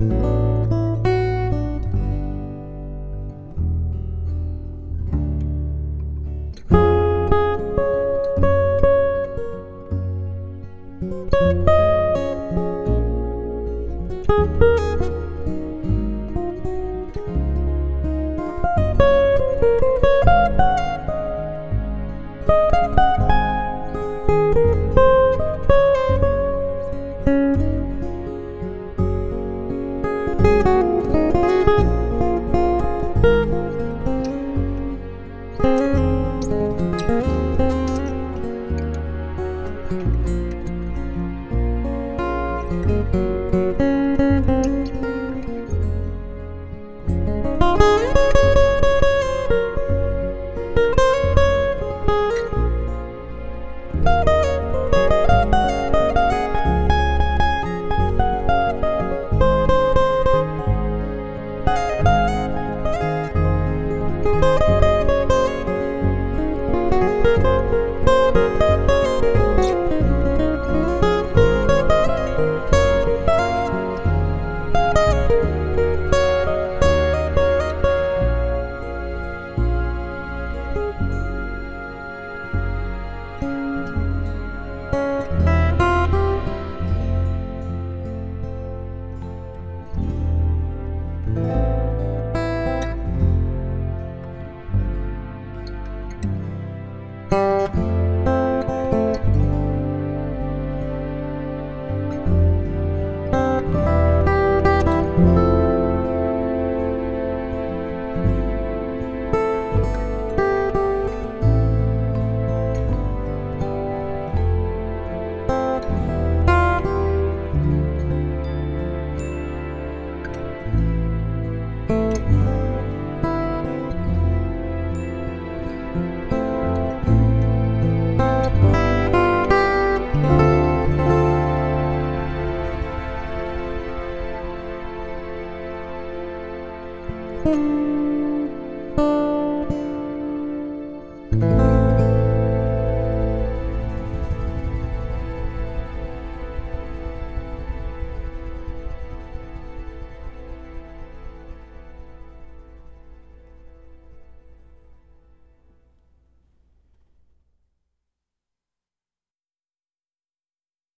Música